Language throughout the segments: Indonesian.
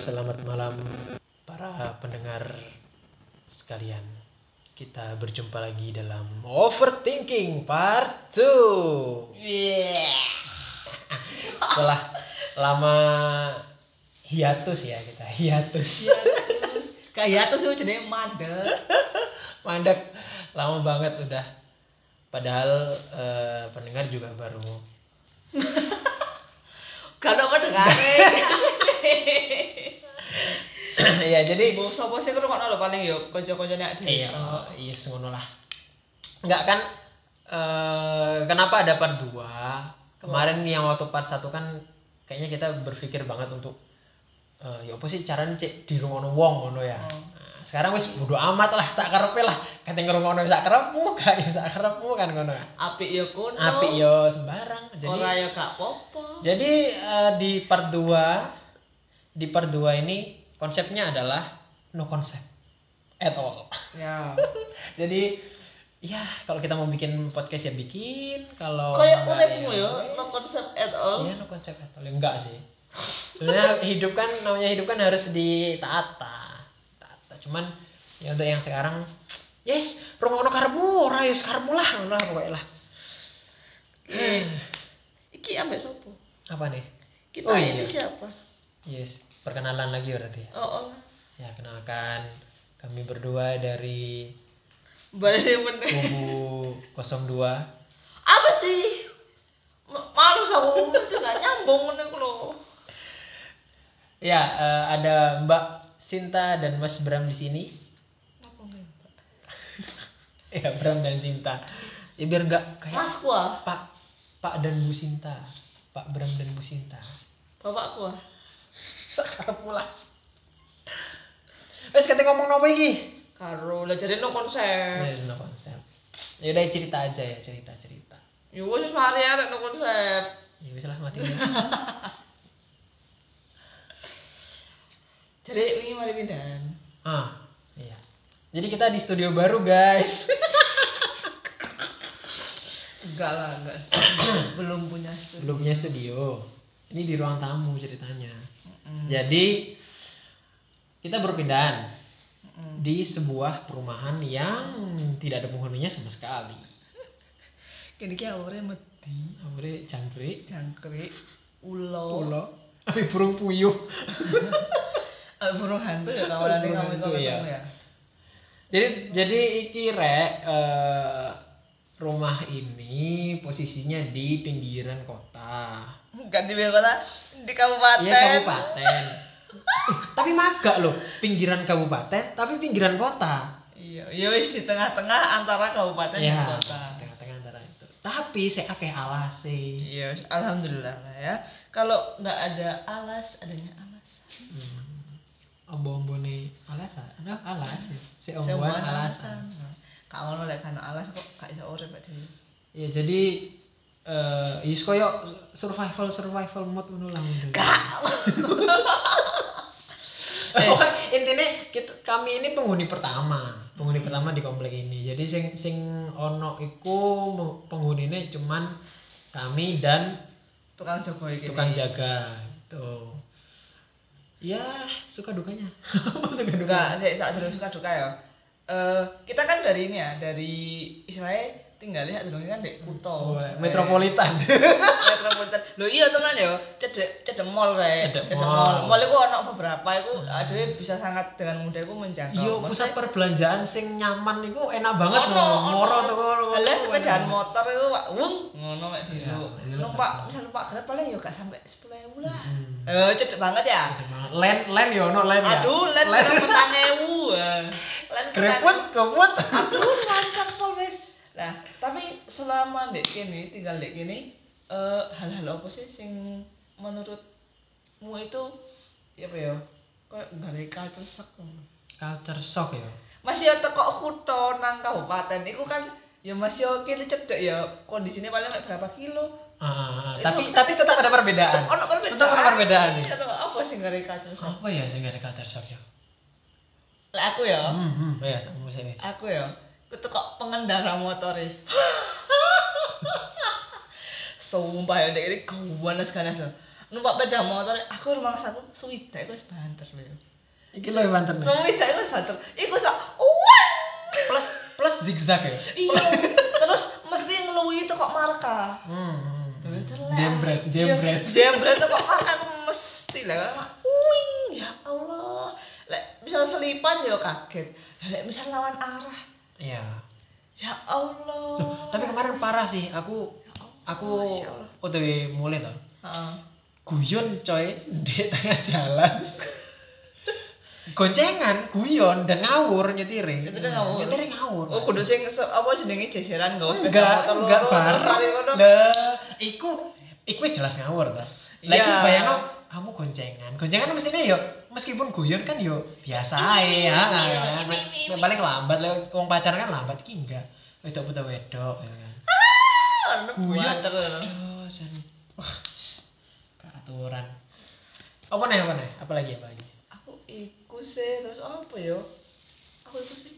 Selamat malam para pendengar sekalian. Kita berjumpa lagi dalam Overthinking Part 2. Setelah lama hiatus ya kita, hiatus. Kayak tuh sih jenenge mandek. Mandek lama banget udah. Padahal eh, pendengar juga baru Kalau pendengare. ya jadi Mbok sapa sih ngrungokno lho paling yo kanca-kancane nek dhewe. iya iya ngono lah enggak kan eh kenapa ada part 2 kemarin yang waktu part 1 kan kayaknya kita berpikir banget untuk eh ya apa sih caranya cek di rungokno wong ngono ya Oh. Nah, sekarang wis bodo amat lah sak karepe lah kate ngrungokno sak karepmu gak ya sak karepmu kan ngono kan Apik yo kono. apik yo sembarang jadi Ora yo gak apa-apa. jadi eh, di part 2 di part 2 ini konsepnya adalah no concept at all Ya. jadi ya kalau kita mau bikin podcast ya bikin kalau Kayak ya wes. no concept at all. iya no concept at all enggak sih sebenarnya hidup kan namanya hidup kan harus ditata tata cuman ya untuk yang sekarang yes rungono karbu ora ya karbu lah lah pokoknya lah Eh, Iki ambek sopo? apa nih Kita Oh, ini iya. siapa? yes perkenalan lagi berarti Oh, oh. ya kenalkan kami berdua dari kubu 02 Apa sih? Malu sama mesti gak nyambung ku lho. Ya, eh, ada Mbak Sinta dan Mas Bram di sini. Ya, Bram dan Sinta. Ya biar nggak kayak Mas kuah, Pak Pak dan Bu Sinta. Pak Bram dan Bu Sinta. bapak kuah. Sekarang pula. Wes kata ngomong apa iki? Karo lah jadi no konsep. Nah, no konsep. Ya udah cerita aja ya, cerita-cerita. Ya wis mari arek no konsep. Ya wis lah mati ya. Jadi ini mari pindahan. ah, iya. Jadi kita di studio baru, guys. Enggak lah, enggak. Belum punya studio. Belum punya studio. Ini di ruang tamu ceritanya. Mm. Jadi kita berpindahan Mm. di sebuah perumahan yang tidak ada penghuninya sama sekali. Kini ki awore medi, Amre jangkrik, jangkrik, ulo, ulo, tapi burung puyuh. Burung hantu ya Burung kamu iya. ya. Jadi jadi iki rek eh, rumah ini posisinya di pinggiran kota. Bukan di kota, di kabupaten. Iya kabupaten. Tapi maga loh, pinggiran kabupaten tapi pinggiran kota. Iya, ya wis di tengah-tengah antara kabupaten Ya, dan kota. tengah-tengah antara itu. Tapi saya akeh alas sih. Iya, alhamdulillah lah ya. Kalau nggak ada alas, adanya alasan. Hmm. Ombo-ombone alasan. Nah, alas ya. Si omboan Sebuah alasan. Kak ngono lek kan alas kok gak iso urip Pak Dewi. Ya jadi eh is koyo survival survival mode ngono lah ngono. Pokoknya intinya kita, kami ini penghuni pertama, penghuni pertama di komplek ini. Jadi sing sing ono iku penghunine cuman kami dan Tukang iki. tukang jaga gitu. Ya, suka dukanya. Suka Enggak, dukanya? saya suka duka ya. Eh, kita kan dari ini ya, dari istilahnya tinggalnya saat dulu kan di Kuto. Wah, metropolitan. metropolitan. Lho iya teman ya, cedek cedek mall kae. Cedek mall. mall. Hmm. Mall iku ono beberapa iku adewe bisa sangat dengan mudah iku menjangkau. Iya, pusat perbelanjaan sing nyaman iku enak banget Ono, no. ono. Moro tuh. Lah sepedaan motor itu Pak, wung ngono Iya, dulu. dulu Numpak betul. misal numpak Grab paling yo gak sampai 10.000 lah. Hmm. Eh cedek banget ya. Banget. Len len ya ono len ya. Aduh, berapa petang ewu. Greput, goput. Aduh, mantap pol wes. Nah, tapi selama dek kene tinggal dek kene eh hal-hal apa sih sing menurutmu itu ya apa ya? Kayak gak culture shock. Culture shock ya. Masih ya teko kutho nang kabupaten iku kan ya masih oke cedek ya kondisinya paling mek berapa kilo Ah, ah, ah. Itu- tapi tapi tetap ada perbedaan. ono perbedaan Tetap ada perbedaan. Iya, toh. apa sih gak culture shock Apa ya sing ada culture shock ya? Lah aku ya Hmm, hmm. Ya, sama sini. aku ya aku teko pengendara motor e. Sumpah ya dek ini ganas ganas loh. numpak sepeda motor aku rumah aku suwida iku wis banter lho Iki lho banten. suwida iku wis banter iku sak Plus plus zigzag ya. iya terus mesti ngeluwi itu kok marka Hmm. hmm. Jembret, Iya, jembret. jembret itu kok marka aku mesti lah uing ya Allah lek misal selipan ya kaget lek misal lawan arah Iya. ya Allah Loh, tapi kemarin parah sih aku aku Masya Allah. OTW mulai. Heeh. Guyon coy di tengah jalan. Goncengan, guyon dan ngawur nyetire. Ngawur? Nyetire ngawur. Oh, kudu sing apa jenenge jejeran nggawa sepeda enggak, enggak terus ngono. Lah, iku iku wis jelas ngawur ta. Lah iki Iya. bayangno kamu goncengan. Goncengan mestinya yo meskipun guyon kan yo biasa ae ya. Nek- paling lambat lek wong pacaran kan lambat iki enggak. Wedok putra wedok ya kan. Ono Guyon terus. Wah, keaturan. Apa nih apa nih? Apa lagi apa lagi? Aku iku sih terus apa ya? Aku iku sih.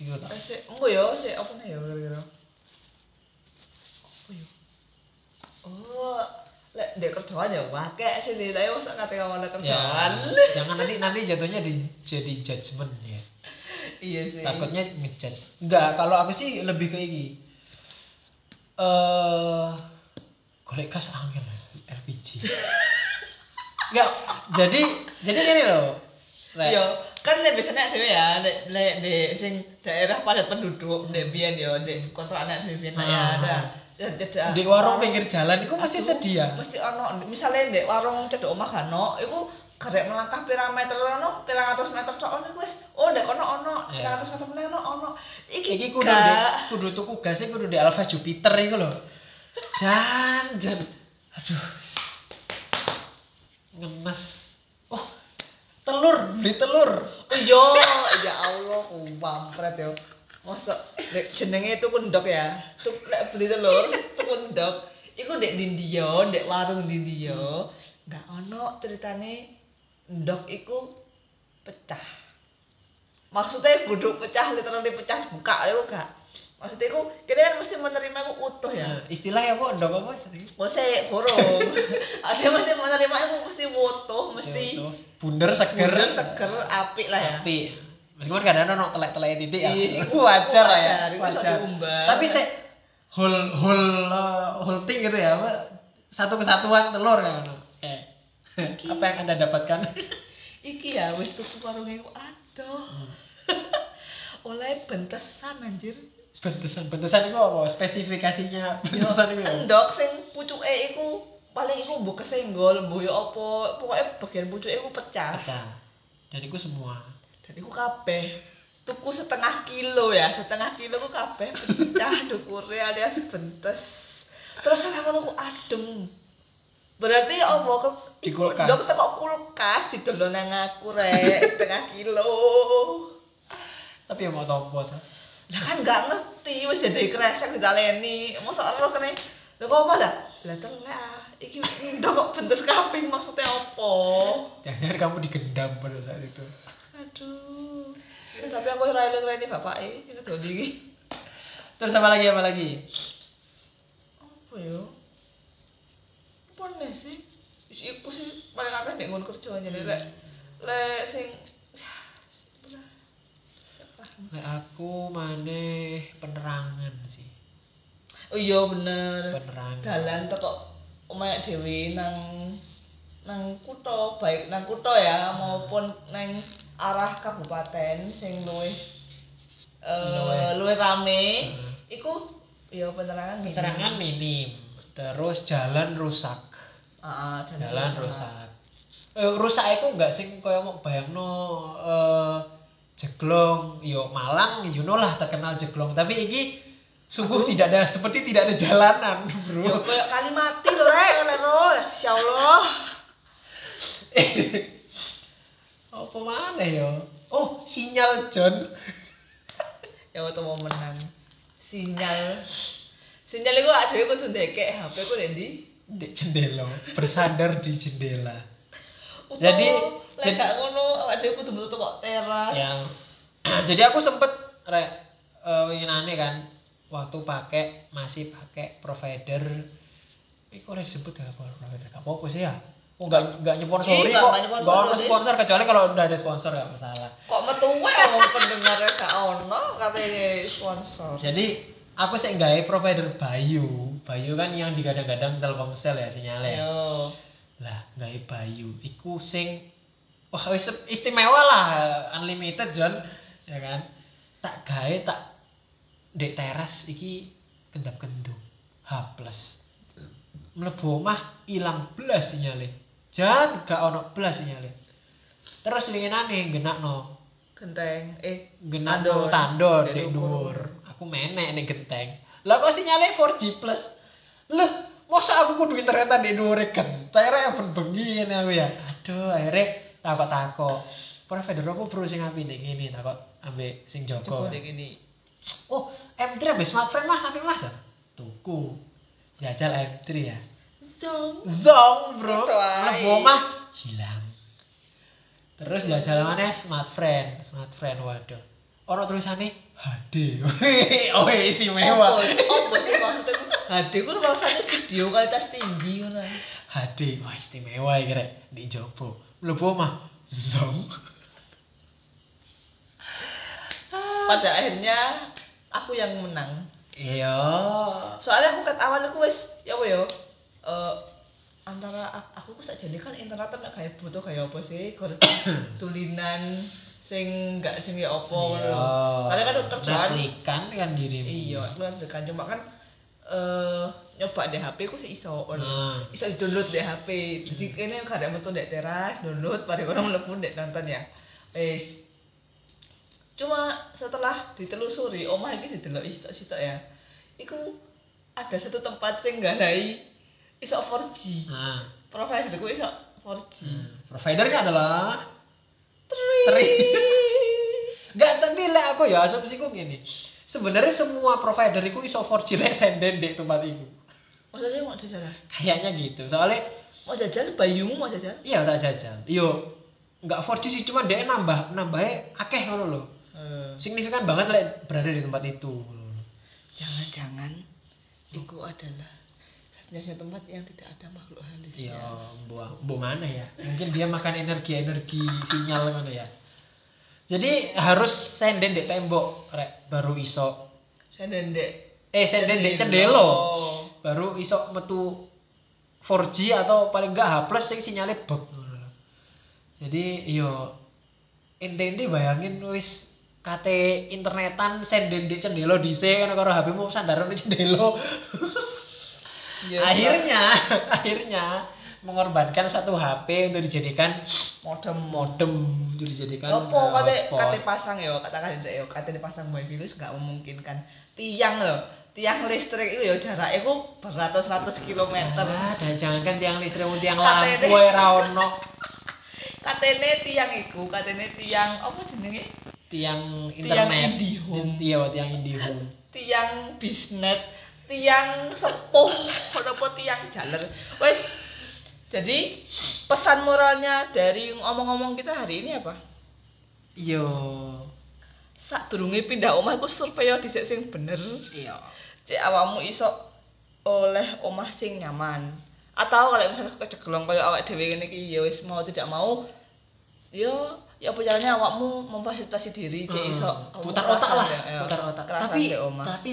Iku tak. Eh, engko ya, sih apa nih ya kira-kira? Apa ya? Oh, lek ndek kerjaan ya sih nih, tapi masa kate ngomong kerjaan. Ya, jangan nanti nanti jatuhnya di, jadi judgement ya. Iya sih. takutnya ngejudge enggak kalau aku sih lebih ke ini eh golek gas angin LPG enggak jadi jadi gini loh Rek. Iya, kan lek biasanya dhewe ya, lek lek di sing daerah padat penduduk, ndek biyen ya, ndek kontrakan dhewe biyen lah ya, Ah. ada. Cedak. di warung pinggir jalan itu masih sedia Mesti ono, misalnya ndek warung cedok omah kan ono, iku karek melangkah pirang meter ono, pirang atus meter tok ono iku wis. Oh, ndek ono ono, Ya. pirang atus meter meneh ono ono. Iki, iki kudu di, kudu tuku gasnya kudu di Alpha Jupiter itu loh jan jan aduh ngenes oh telur beli telur Oh iya, ya Allah, ku bampret yo. Masa lek jenenge itu kundok ya. Tuk lek beli telur, itu kundok. Iku ndek Dindio, ndek warung Dindio. Enggak ono ceritane ndok iku pecah. Maksudnya kudu pecah literally pecah buka itu gak. Maksudnya iku kene kan mesti menerima iku utuh ya. Nah, istilahnya apa ndok apa Mesti burung. Ada mesti menerima iku mesti utuh, mesti bunder seger seger seger apik lah ya. Tapi meskipun kadang ada telek-telek titik ya. Iya, wajar lah ya. wajar. Tapi saya whole whole uh, whole thing gitu ya. apa, Satu kesatuan telur kan. Eh. Apa yang Anda dapatkan? Iki ya wis tuku warunge ku adoh. Oleh bentesan anjir. Bentesan, bentesan itu apa? Spesifikasinya bentesan itu. ya? Endok sing pucuke iku paling iku mbok kesenggol, mbok yo apa, pokoke bagian pucuke iku pecah. Pecah. Dan itu semua. Dan iku kabeh tuku setengah kilo ya, setengah kilo ku kabeh pecah dukure alias bentes. Terus sampe ngono ku adem. Berarti apa ke Di kulkas. ndok teko kulkas didol nang aku rek setengah kilo. Tapi yang mau tompo tuh. Lah kan gak ngerti wis jadi kresek ditaleni. Mosok ero kene. Lha kok apa dah? Lah telek ah. Iki ndok kok bentes kaping maksudnya apa? Jangan kamu digendam pada saat itu. Aduh. Ya, tapi aku ora eling-eling bapake iki kedoli iki. Terus apa lagi apa lagi? Apa ya? Apa nih sih? Iku sih paling akeh nek ngono kerja aja lek lek sing ya. Lek aku maneh penerangan sih. Oh iya bener. Penerangan. Dalan teko omahe dhewe nang nang kutha, baik nang kutha ya maupun nang arah kabupaten sing luwih eh Luwih. rame. Heeh. Iku ya penerangan minim. Penerangan minim. Terus jalan rusak. Heeh, Jalan rusak. Eh, rusak itu enggak sing kaya mau bayangno eh jeglong, yo Malang, you know lah terkenal jeglong, tapi iki sungguh tidak ada seperti tidak ada jalanan, Yo Bro. koyo kali mati lho rek oleh ro, insyaallah. Apa mana yo? Oh, sinyal John. Ya waktu momenan. Sinyal. Sinyal iku awake dhewe kudu ndekek HP ku ndi? di jendela, bersandar di jendela. Jadi- lek gak ngono awake dhewe kudu metu kok teras. yang jadi aku sempet rek eh, winginane kan waktu pakai masih pakai provider Iku oleh disebut ya provider. Gak apa-apa sih ya. Oh enggak enggak nyponsori Iya, kok. nggak nyponsori, Enggak ono Sis. sponsor kecuali kalau udah ada sponsor enggak masalah. Kok metu wae wong pendengarnya gak ono katanya sponsor. Jadi aku sih gawe provider Bayu. Bayu kan yang digadang-gadang Telkomsel ya sinyalnya. Yo. Lah, gawe Bayu iku sing wah istimewa lah, unlimited John, ya kan. Tak gawe tak dek teras iki kendap-kendung. H plus. Mlebu omah ilang blas sinyale. Jan gak ono blas sinyale. Terus winginane genakno Genteng. Eh, genakno Tandon. Dek dek dhuwur. Aku menek nek genteng. Lah kok sinyale 4G plus. Loh, masa aku kudu internetan di dhuwur genteng rek ben bengi ngene aku ya. Aduh, akhirnya takok-takok. Provider apa bro sing apik nek kene takok ambek sing Joko. Oh, M3 ambek smartphone Mas, tapi Mas. Tuku. Jajal M3 ya. Zong. Zong, bro. Mlebu omah hilang. Terus jajal mana smartphone, smartphone waduh. Ono tulisannya HD. oh istimewa. Apa? Sih maksudnya? HD ku rasanya video kualitas tinggi ngono. HD, wah istimewa iki rek di jopo. Mlebu omah zong. Pada akhirnya aku yang menang. Iya. Soalnya aku kat awal aku wis ya apa Eh antara aku ku sakjane kan internet mek kayak butuh kayak apa sih? Kor tulinan sing enggak sing ya apa ngono lho. Soalnya kan kerjaan kan kan dirimu. Iya, kan cuma kan eh nyoba di HP ku sih iso ngono. Nah. Iso download di HP. Jadi kene kadang metu ndek teras, download mari kono mlebu ndek nonton ya. Wis. Cuma setelah ditelusuri omah iki didelok sitok-sitok ya. Iku ada satu tempat sing nggalai iso 4G. Nah, Providerku iso 4G. hmm. providernya adalah Tri. Tri. Enggak, tapi lek aku ya asumsiku gini. Sebenarnya semua provider itu iso 4G lek senden di tempat itu. Maksudnya mau jajal? Kayaknya gitu. Soalnya Mau jajal bayumu mau jajal? iya tak jajal. Yo enggak 4G sih cuma dia nambah nambahnya akeh ngono loh. Eh. Signifikan banget lek berada di tempat itu. Jangan-jangan itu adalah satu tempat yang tidak ada makhluk halusnya. Iya, buah bu mana ya? Mungkin dia makan energi-energi sinyal mana ya. Jadi harus senden di tembok rek baru iso. Saya dendek. Eh senden di cendelo. baru iso metu 4G atau paling enggak H+ sing sinyalnya bug. Jadi yo ente-ente bayangin wis kate internetan senden di cendelo dhisik kan karo HP-mu sandaran di cendelo. Iya, akhirnya akhirnya mengorbankan satu HP untuk dijadikan modem. modem untuk dijadikan Apa eh, kate kate pasang ya, katakan ndek ya, kate dipasang wifi itu nggak memungkinkan. Tiang loh, tiang listrik itu ya jaraknya itu beratus-ratus kilometer. Ah, dan jangankan tiang listrik mau tiang lampu ae ra ono. Katene tiang iku, katene tiang apa jenenge? tiang Tiang internet IndiHome. iya tiang IndiHome tiang bisnet tiang sepuh apa tiang jaler. Wes jadi pesan moralnya dari ngomong-ngomong kita hari ini apa? Iya. Sak durunge pindah omah iku survei dhisik sing bener. Iya. Cek awakmu iso oleh omah sing nyaman. Atau kalau misalnya kecegelong kayak awak dhewe ngene iki ya wis mau tidak mau ya ya apa caranya awakmu memfasilitasi diri cek Hmm, iso putar otak lah ya, putar otak. kerasan tapi tapi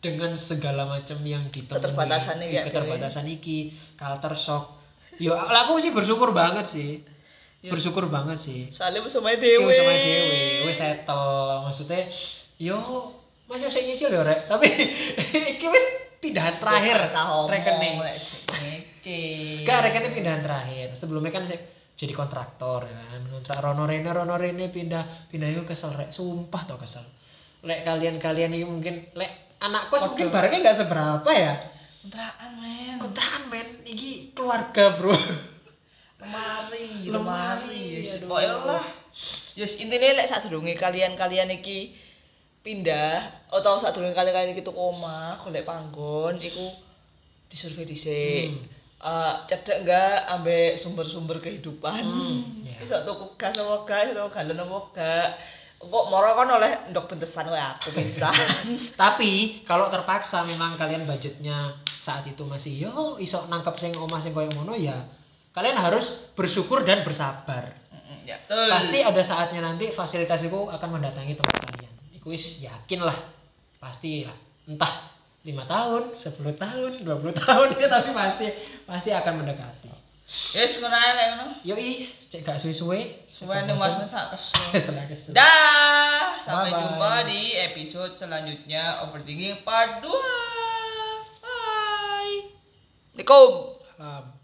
dengan segala macam yang ditemui Keterbatasannya iya, kayak keterbatasan iki culture shock. Yo aku sih bersyukur banget sih. Yo. bersyukur banget sih. Soalnya bersama Yo dewe sama dewe wis settle. Maksudnya yo masih saya nyicil ya rek. Tapi iki wis pindahan terakhir. Rekening. Gak rekening pindahan terakhir. Sebelumnya kan saya jadi kontraktor ya kan. Kontrak Rono Rene Rono Rene pindah. Pindah itu kesel rek. Sumpah tau kesel. Lek kalian-kalian ini mungkin lek anak kos mungkin barangnya nggak seberapa ya. kontrakan men Kontrakan men, iki keluarga bro. lemari Lemari, yes. pokoknya lah yes intinya lek saat kalian kalian iki pindah atau saat kalian iki tuku omah golek panggon iku disurvei dhisik Hmm. Eh, cedek enggak ambek sumber-sumber kehidupan Hmm, iya. iso tuku gas apa gak iso tuku galon apa gak kok moro kan oleh ndok bentesan wae aku bisa Tapi kalau terpaksa memang kalian budgetnya saat itu masih yo iso nangkep sing omah sing koyo ngono ya kalian harus bersyukur dan bersabar. Ya betul Pasti ada saatnya nanti fasilitas itu akan mendatangi tempat kalian. Iku wis yakin lah. Pasti lah. Entah 5 tahun, 10 tahun, 20 tahun ya tapi pasti pasti akan mendekati. yes ngono ae lek ngono Yoi, cek gak suwe-suwe. Suwene mas masak kesel. Dah, sampai Bye-bye. jumpa di episode selanjutnya Overthinking Part 2. Bye. Assalamualaikum. Salam.